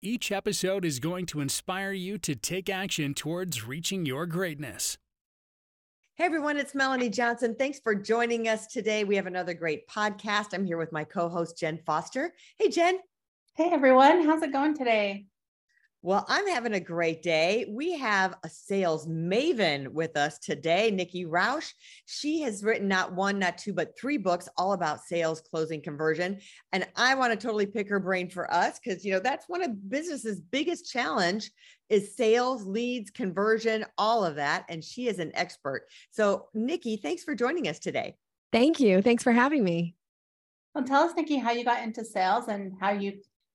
Each episode is going to inspire you to take action towards reaching your greatness. Hey everyone, it's Melanie Johnson. Thanks for joining us today. We have another great podcast. I'm here with my co host, Jenn Foster. Hey, Jenn. Hey everyone, how's it going today? Well, I'm having a great day. We have a sales maven with us today, Nikki Rausch. She has written not one, not two, but three books all about sales, closing, conversion. And I want to totally pick her brain for us because, you know, that's one of business's biggest challenge is sales, leads, conversion, all of that. And she is an expert. So, Nikki, thanks for joining us today. Thank you. Thanks for having me. Well, tell us, Nikki, how you got into sales and how you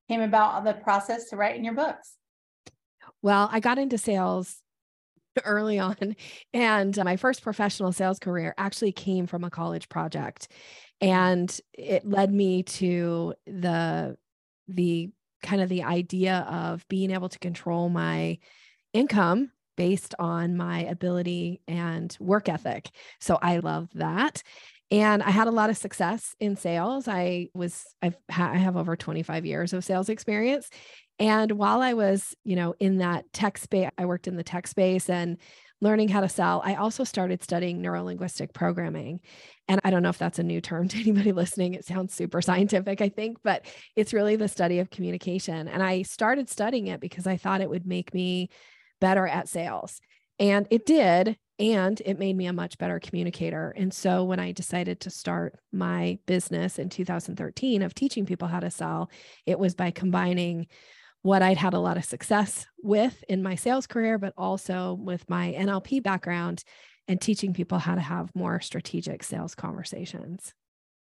came about the process to write in your books. Well, I got into sales early on, and uh, my first professional sales career actually came from a college project, and it led me to the the kind of the idea of being able to control my income based on my ability and work ethic. So I love that. And I had a lot of success in sales. I was I've I have over 25 years of sales experience and while I was, you know, in that tech space, I worked in the tech space and learning how to sell. I also started studying neurolinguistic programming. And I don't know if that's a new term to anybody listening. It sounds super scientific, I think, but it's really the study of communication. And I started studying it because I thought it would make me better at sales. And it did. And it made me a much better communicator. And so when I decided to start my business in 2013 of teaching people how to sell, it was by combining what I'd had a lot of success with in my sales career, but also with my NLP background and teaching people how to have more strategic sales conversations.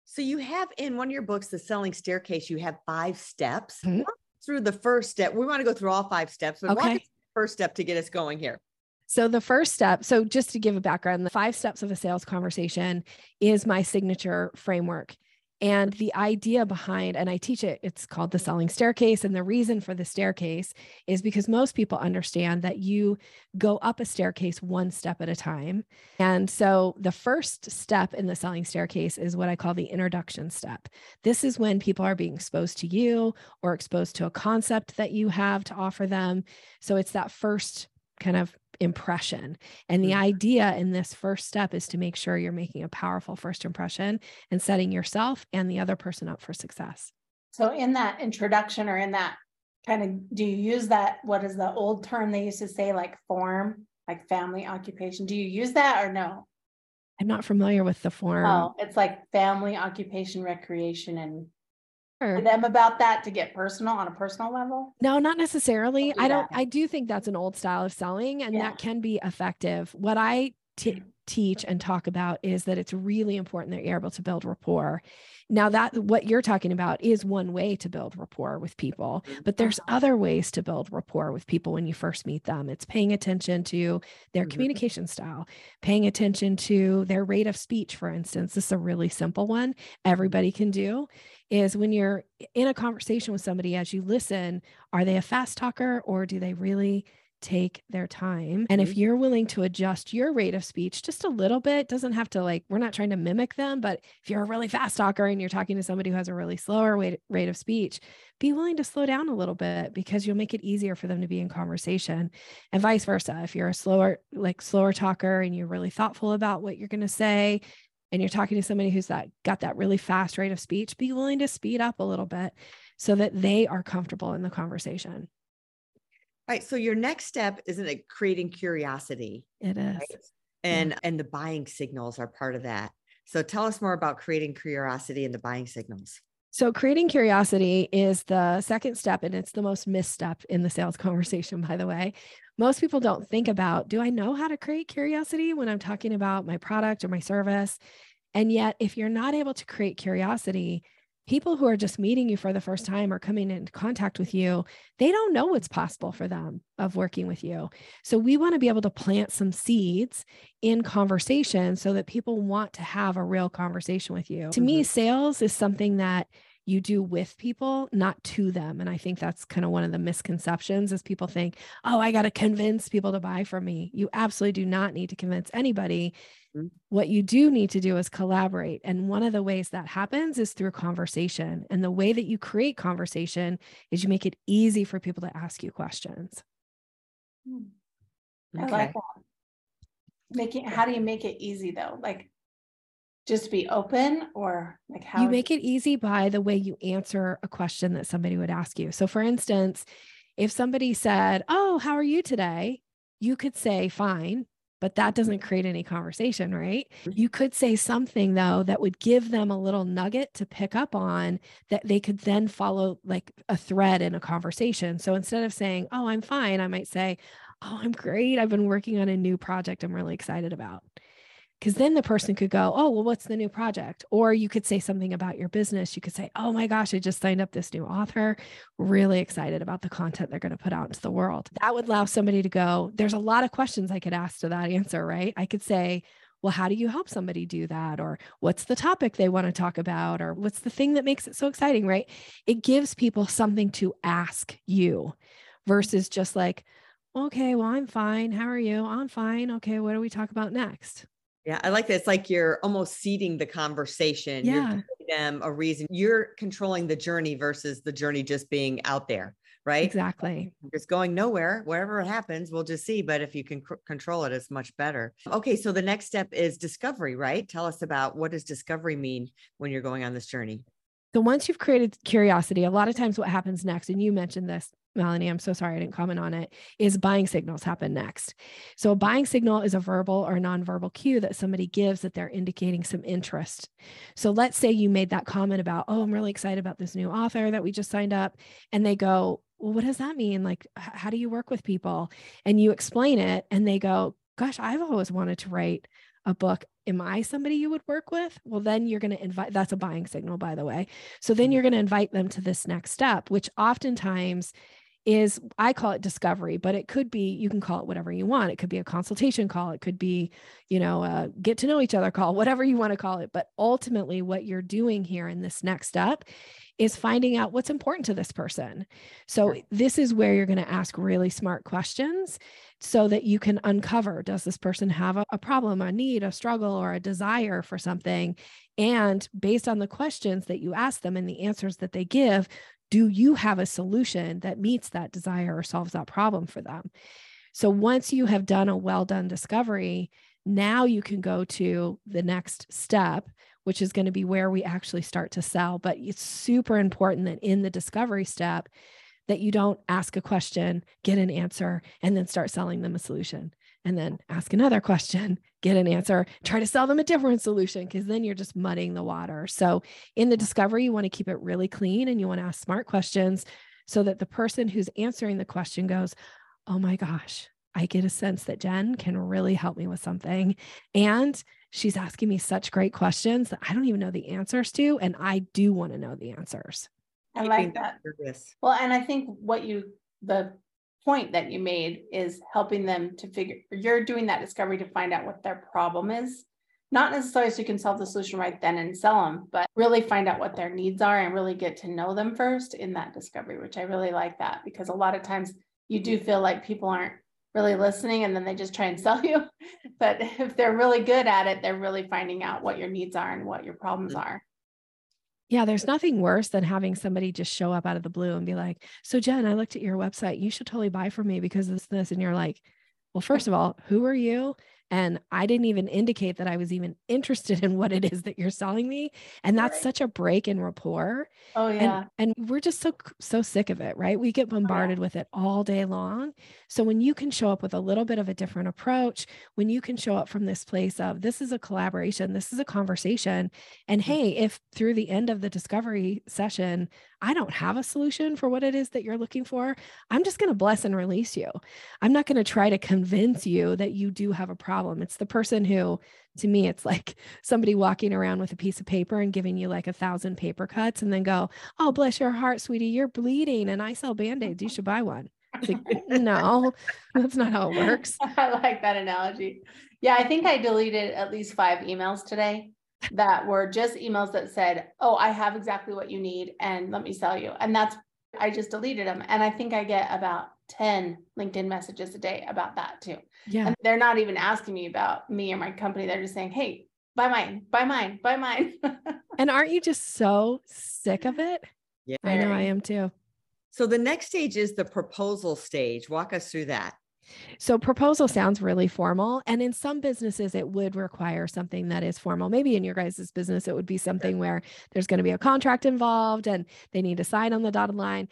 So you have in one of your books, The Selling Staircase, you have five steps. Mm-hmm. Through the first step, we want to go through all five steps, but okay. first step to get us going here? So, the first step, so just to give a background, the five steps of a sales conversation is my signature framework. And the idea behind, and I teach it, it's called the selling staircase. And the reason for the staircase is because most people understand that you go up a staircase one step at a time. And so the first step in the selling staircase is what I call the introduction step. This is when people are being exposed to you or exposed to a concept that you have to offer them. So it's that first kind of impression. And the mm-hmm. idea in this first step is to make sure you're making a powerful first impression and setting yourself and the other person up for success. So, in that introduction or in that kind of, do you use that? What is the old term they used to say, like form, like family occupation? Do you use that or no? I'm not familiar with the form. Oh, it's like family, occupation, recreation, and Sure. them about that to get personal on a personal level? No, not necessarily. Do I don't, I do think that's an old style of selling and yeah. that can be effective. What I t- teach and talk about is that it's really important that you're able to build rapport. Now that what you're talking about is one way to build rapport with people, but there's uh-huh. other ways to build rapport with people when you first meet them. It's paying attention to their mm-hmm. communication style, paying attention to their rate of speech, for instance. This is a really simple one everybody can do is when you're in a conversation with somebody as you listen, are they a fast talker or do they really take their time. And if mm-hmm. you're willing to adjust your rate of speech just a little bit, doesn't have to like, we're not trying to mimic them, but if you're a really fast talker and you're talking to somebody who has a really slower rate, rate of speech, be willing to slow down a little bit because you'll make it easier for them to be in conversation and vice versa. If you're a slower, like slower talker and you're really thoughtful about what you're going to say, and you're talking to somebody who's that got that really fast rate of speech, be willing to speed up a little bit so that they are comfortable in the conversation. Right. So your next step isn't it creating curiosity? It is. Right? And yeah. and the buying signals are part of that. So tell us more about creating curiosity and the buying signals. So creating curiosity is the second step and it's the most misstep in the sales conversation by the way. Most people don't think about do I know how to create curiosity when I'm talking about my product or my service? And yet if you're not able to create curiosity, people who are just meeting you for the first time or coming into contact with you, they don't know what's possible for them of working with you. So we want to be able to plant some seeds in conversation so that people want to have a real conversation with you. To mm-hmm. me, sales is something that you do with people, not to them. And I think that's kind of one of the misconceptions is people think, oh, I got to convince people to buy from me. You absolutely do not need to convince anybody. Mm-hmm. What you do need to do is collaborate. And one of the ways that happens is through conversation. And the way that you create conversation is you make it easy for people to ask you questions. Hmm. I like that. Making how do you make it easy though? Like just be open or like how you make it easy by the way you answer a question that somebody would ask you. So for instance, if somebody said, "Oh, how are you today?" you could say fine, but that doesn't create any conversation, right? Mm-hmm. You could say something though that would give them a little nugget to pick up on that they could then follow like a thread in a conversation. So instead of saying, "Oh, I'm fine," I might say, "Oh, I'm great. I've been working on a new project I'm really excited about." Because then the person could go, Oh, well, what's the new project? Or you could say something about your business. You could say, Oh my gosh, I just signed up this new author. Really excited about the content they're going to put out into the world. That would allow somebody to go, There's a lot of questions I could ask to that answer, right? I could say, well, how do you help somebody do that? Or what's the topic they want to talk about? Or what's the thing that makes it so exciting, right? It gives people something to ask you versus just like, okay, well, I'm fine. How are you? I'm fine. Okay, what do we talk about next? Yeah, I like that. It's like you're almost seeding the conversation. Yeah. You're giving them a reason. You're controlling the journey versus the journey just being out there, right? Exactly. It's going nowhere. Wherever it happens, we'll just see. But if you can c- control it, it's much better. Okay, so the next step is discovery, right? Tell us about what does discovery mean when you're going on this journey? So once you've created curiosity, a lot of times what happens next, and you mentioned this, Melanie, I'm so sorry I didn't comment on it, is buying signals happen next. So a buying signal is a verbal or nonverbal cue that somebody gives that they're indicating some interest. So let's say you made that comment about, oh, I'm really excited about this new author that we just signed up. And they go, well, what does that mean? Like, how do you work with people? And you explain it, and they go, gosh, I've always wanted to write a book am i somebody you would work with well then you're going to invite that's a buying signal by the way so then mm-hmm. you're going to invite them to this next step which oftentimes is I call it discovery, but it could be, you can call it whatever you want. It could be a consultation call. It could be, you know, a get to know each other call, whatever you want to call it. But ultimately, what you're doing here in this next step is finding out what's important to this person. So, this is where you're going to ask really smart questions so that you can uncover does this person have a, a problem, a need, a struggle, or a desire for something? And based on the questions that you ask them and the answers that they give, do you have a solution that meets that desire or solves that problem for them? So once you have done a well done discovery, now you can go to the next step, which is going to be where we actually start to sell. But it's super important that in the discovery step, that you don't ask a question, get an answer, and then start selling them a solution and then ask another question, get an answer, try to sell them a different solution because then you're just muddying the water. So, in the discovery, you want to keep it really clean and you want to ask smart questions so that the person who's answering the question goes, Oh my gosh, I get a sense that Jenn can really help me with something. And she's asking me such great questions that I don't even know the answers to. And I do want to know the answers. I like that. Well, and I think what you, the point that you made is helping them to figure you're doing that discovery to find out what their problem is. Not necessarily so you can solve the solution right then and sell them but really find out what their needs are and really get to know them first in that discovery which i really like that because a lot of times you do feel like people aren't really listening and then they just try and sell you. But if they're really good at it they're really finding out what your needs are and what your problems mm-hmm. are yeah, there's nothing worse than having somebody just show up out of the blue and be like, So, Jenn, I looked at your website. You should totally buy from me because this, this. And you're like, Well, first of all, who are you? And I didn't even indicate that I was even interested in what it is that you're selling me. And that's right. such a break in rapport. Oh yeah. And, and, we're just so so sick of it, right? We get bombarded oh, yeah. with it all day long. So when you can show up with a little bit of a different approach, when you can show up from this place of this is a collaboration, this is a conversation, and mm-hmm. hey, if through the end of the discovery session I don't have a solution for what it is that you're looking for, I'm just going to bless and release you. I'm not going to try to convince you that you do have a problem problem. It's the person who, to me, it's like somebody walking around with a piece of paper and giving you like a thousand paper cuts and then go, Oh, bless your heart, sweetie, you're bleeding and I sell band aids. You should buy one. Like, no, that's not how it works. I like that analogy. Yeah, I think I deleted at least five emails today that were just emails that said, Oh, I have exactly what you need and let me sell you. And that's, I just deleted them. And I think I get about 10 LinkedIn messages a day about that too. Yeah. And they're not even asking me about me or my company. They're just saying, Hey, buy mine, buy mine, buy mine. and aren't you just so sick of it? Yeah. I know I am too. So the next stage is the proposal stage. Walk us through that. So proposal sounds really formal. And in some businesses, it would require something that is formal. Maybe in your guys' business, it would be something where there's going to be a contract involved and they need to sign on the dotted line.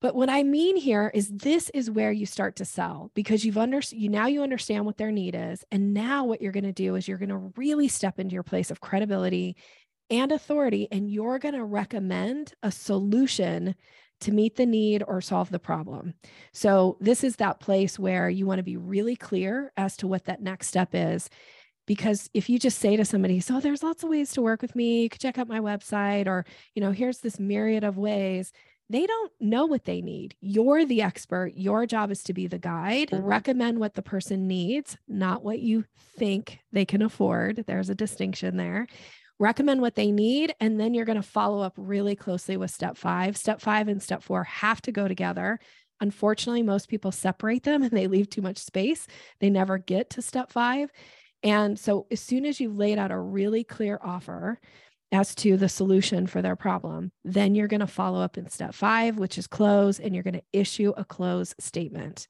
But what I mean here is this is where you start to sell because you've under you now you understand what their need is. And now what you're going to do is you're going to really step into your place of credibility and authority and you're going to recommend a solution to meet the need or solve the problem. So, this is that place where you want to be really clear as to what that next step is. Because if you just say to somebody, so there's lots of ways to work with me, you could check out my website, or, you know, here's this myriad of ways, they don't know what they need. You're the expert. Your job is to be the guide, mm-hmm. recommend what the person needs, not what you think they can afford. There's a distinction there recommend what they need, and then you're going to follow up really closely with step five. Step five and step four have to go together. Unfortunately, most people separate them and they leave too much space. They never get to step five. And so, as soon as you've laid out a really clear offer as to the solution for their problem, then you're going to follow up in step five, which is close, and you're going to issue a close statement.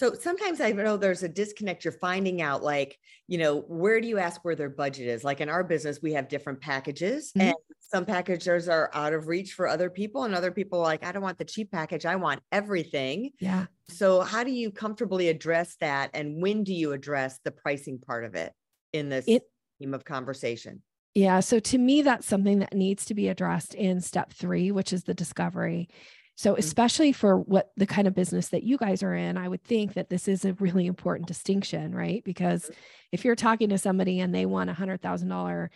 So sometimes I know there's a disconnect. You're finding out, like, you know, where do you ask where their budget is? Like in our business, we have different packages, mm-hmm. and some packages are out of reach for other people, and other people like, I don't want the cheap package, I want everything. Yeah. So, how do you comfortably address that? And when do you address the pricing part of it in this it, theme of conversation? Yeah. So, to me, that's something that needs to be addressed in step three, which is the discovery. So, mm-hmm. especially for what the kind of business that you guys are in, I would think that this is a really important distinction, right? Because if you're talking to somebody and they want a hundred thousand dollar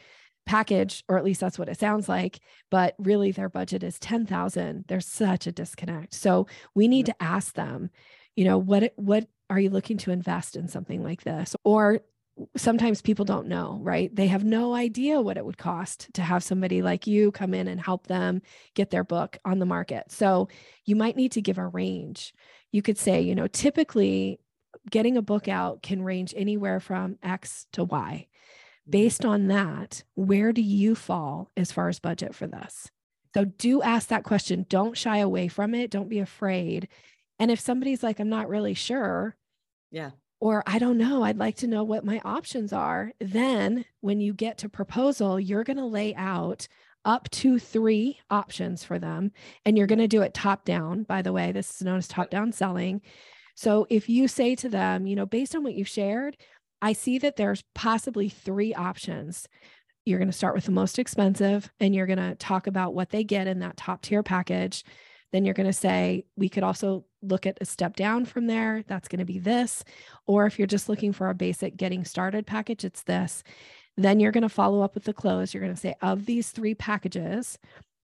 package, or at least that's what it sounds like, but really their budget is 10,000, there's such a disconnect. So we need to ask them, you know, what, what are you looking to invest in something like this? Or sometimes people don't know, right? They have no idea what it would cost to have somebody like you come in and help them get their book on the market. So you might need to give a range. You could say, you know, typically getting a book out can range anywhere from X to Y. Mm-hmm. Based on that, where do you fall as far as budget for this? So do ask that question. Don't shy away from it. Don't be afraid. And if somebody's like, I'm not really sure, yeah or I don't know, I'd like to know what my options are. Then when you get to proposal, you're going to lay out up to three options for them. And you're going to do it top down. By the way, this is known as top down selling. So if you say to them, you know, based on what you've shared, I see that there's possibly three options. You're going to start with the most expensive and you're going to talk about what they get in that top tier package. Then you're going to say, we could also look at a step down from there. That's going to be this. Or if you're just looking for a basic getting started package, it's this. Then you're going to follow up with the close. You're going to say, of these three packages,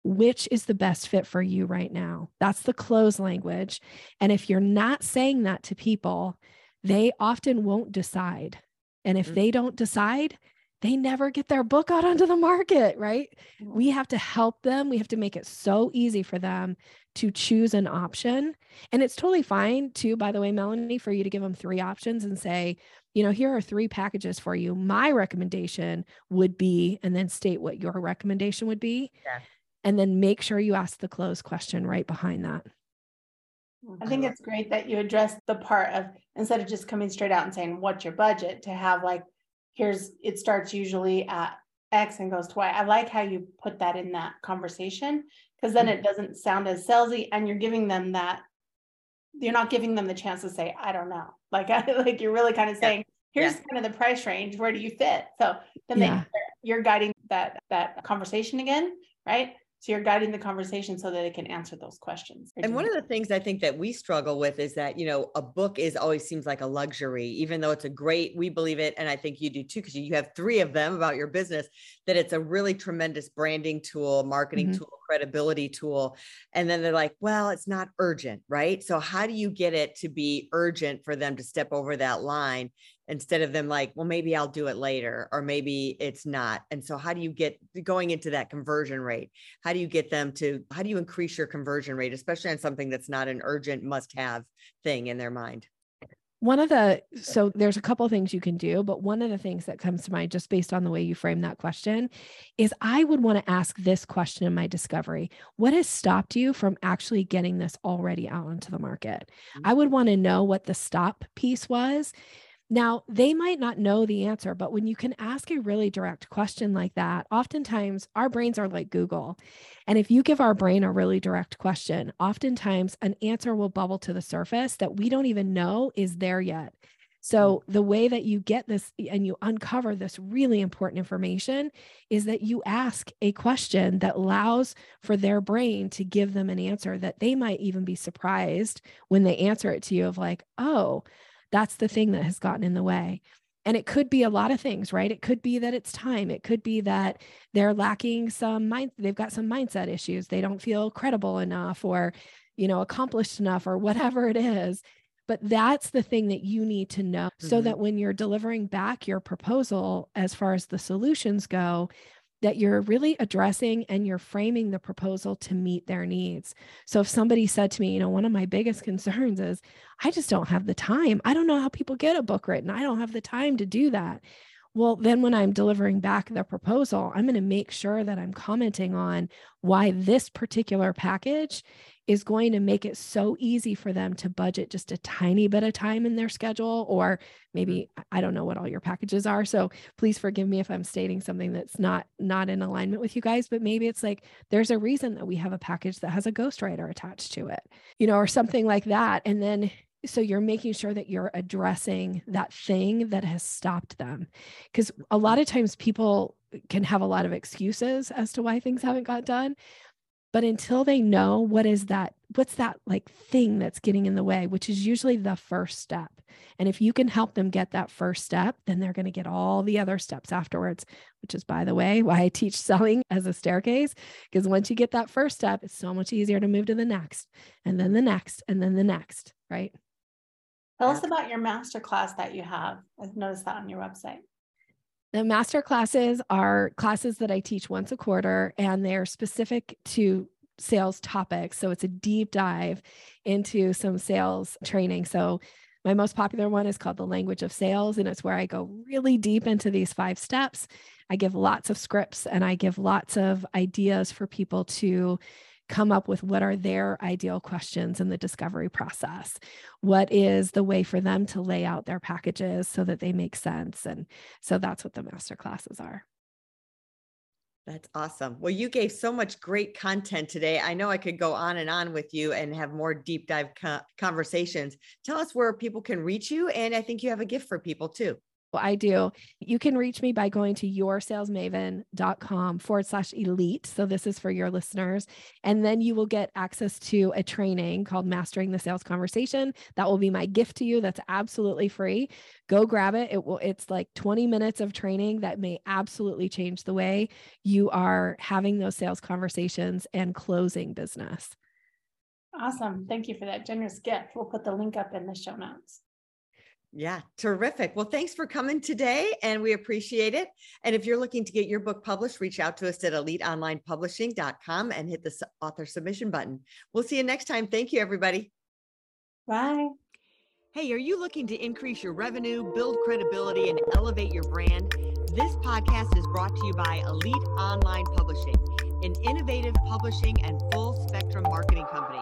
which is the best fit for you right now? That's the close language. And if you're not saying that to people, they often won't decide. And if mm-hmm. they don't decide, they never get their book out onto the market, right? We have to help them. We have to make it so easy for them to choose an option. And it's totally fine, too, by the way, Melanie, for you to give them three options and say, you know, here are three packages for you. My recommendation would be, and then state what your recommendation would be. Yeah. And then make sure you ask the close question right behind that. Oh, I think it's great that you address the part of instead of just coming straight out and saying, what's your budget, to have like, here's, it starts usually at X and goes to Y. I like how you put that in that conversation because then it mm-hmm. doesn't sound as salesy and you're giving them that you're not giving them the chance to say i don't know like like you're really kind of saying here's yeah. kind of the price range where do you fit so then yeah. they, you're guiding that that conversation again right So you're guiding the conversation so that they can answer those questions. And one of the things I think that we struggle with is that, you know, a book is always seems like a luxury, even though it's a great, we believe it. And I think you do too, because you have three of them about your business, that it's a really tremendous branding tool, marketing mm-hmm. tool, credibility tool. And then they're like, well, it's not urgent, right? So how do you get it to be urgent for them to step over that line instead of them like, well, maybe I'll do it later, or maybe it's not. And so, how do you get going into that conversion rate? How do you get them to, how do you increase your conversion rate, especially on something that's not an urgent must have thing in their mind? One of the, so there's a couple things you can do, but one of the things that comes to mind just based on the way you frame that question is I would want to ask this question in my discovery What has stopped you from actually getting this already out into the market? Mm-hmm. I would want to know what the stop piece was now, they might not know the answer, but when you can ask a really direct question like that, oftentimes our brains are like Google. And if you give our brain a really direct question, oftentimes an answer will bubble to the surface that we don't even know is there yet. So, the way that you get this and you uncover this really important information is that you ask a question that allows for their brain to give them an answer that they might even be surprised when they answer it to you of like, oh, that's the thing that has gotten in the way. And it could be a lot of things, right? It could be that it's time. It could be that they're lacking some mind, they've got some mindset issues. They don't feel credible enough or, you know, accomplished enough or whatever it is. But that's the thing that you need to know mm-hmm. so that when you're delivering back your proposal, as far as the solutions go, that you're really addressing and you're framing the proposal to meet their needs. So if somebody said to me, you know, one of my biggest concerns is I just don't have the time. I don't know how people get a book written. I don't have the time to do that. Well, then when I'm delivering back the proposal, I'm going to make sure that I'm commenting on why this particular package is going to make it so easy for them to budget just a tiny bit of time in their schedule or maybe mm-hmm. i don't know what all your packages are so please forgive me if i'm stating something that's not not in alignment with you guys but maybe it's like there's a reason that we have a package that has a ghostwriter attached to it you know or something like that and then so you're making sure that you're addressing that thing that has stopped them because a lot of times people can have a lot of excuses as to why things haven't got done but until they know what is that, what's that like thing that's getting in the way, which is usually the first step. And if you can help them get that first step, then they're going to get all the other steps afterwards, which is, by the way, why I teach selling as a staircase. Because once you get that first step, it's so much easier to move to the next, and then the next, and then the next, right? Tell us about your master class that you have. I've noticed that on your website. The master classes are classes that I teach once a quarter, and they're specific to sales topics. So it's a deep dive into some sales training. So my most popular one is called The Language of Sales, and it's where I go really deep into these five steps. I give lots of scripts and I give lots of ideas for people to come up with what are their ideal questions in the discovery process. What is the way for them to lay out their packages so that they make sense? And so that's what the master classes are. That's awesome. Well, you gave so much great content today. I know I could go on and on with you and have more deep dive co- conversations. Tell us where people can reach you. And I think you have a gift for people too. I do. You can reach me by going to yoursalesmaven.com forward slash elite. So this is for your listeners. And then you will get access to a training called Mastering the Sales Conversation. That will be my gift to you. That's absolutely free. Go grab it. It will, it's like 20 minutes of training that may absolutely change the way you are having those sales conversations and closing business. Awesome. Thank you for that generous gift. We'll put the link up in the show notes. Yeah, terrific. Well, thanks for coming today and we appreciate it. And if you're looking to get your book published, reach out to us at eliteonlinepublishing.com and hit the author submission button. We'll see you next time. Thank you, everybody. Bye. Hey, are you looking to increase your revenue, build credibility, and elevate your brand? This podcast is brought to you by Elite Online Publishing, an innovative publishing and full spectrum marketing company.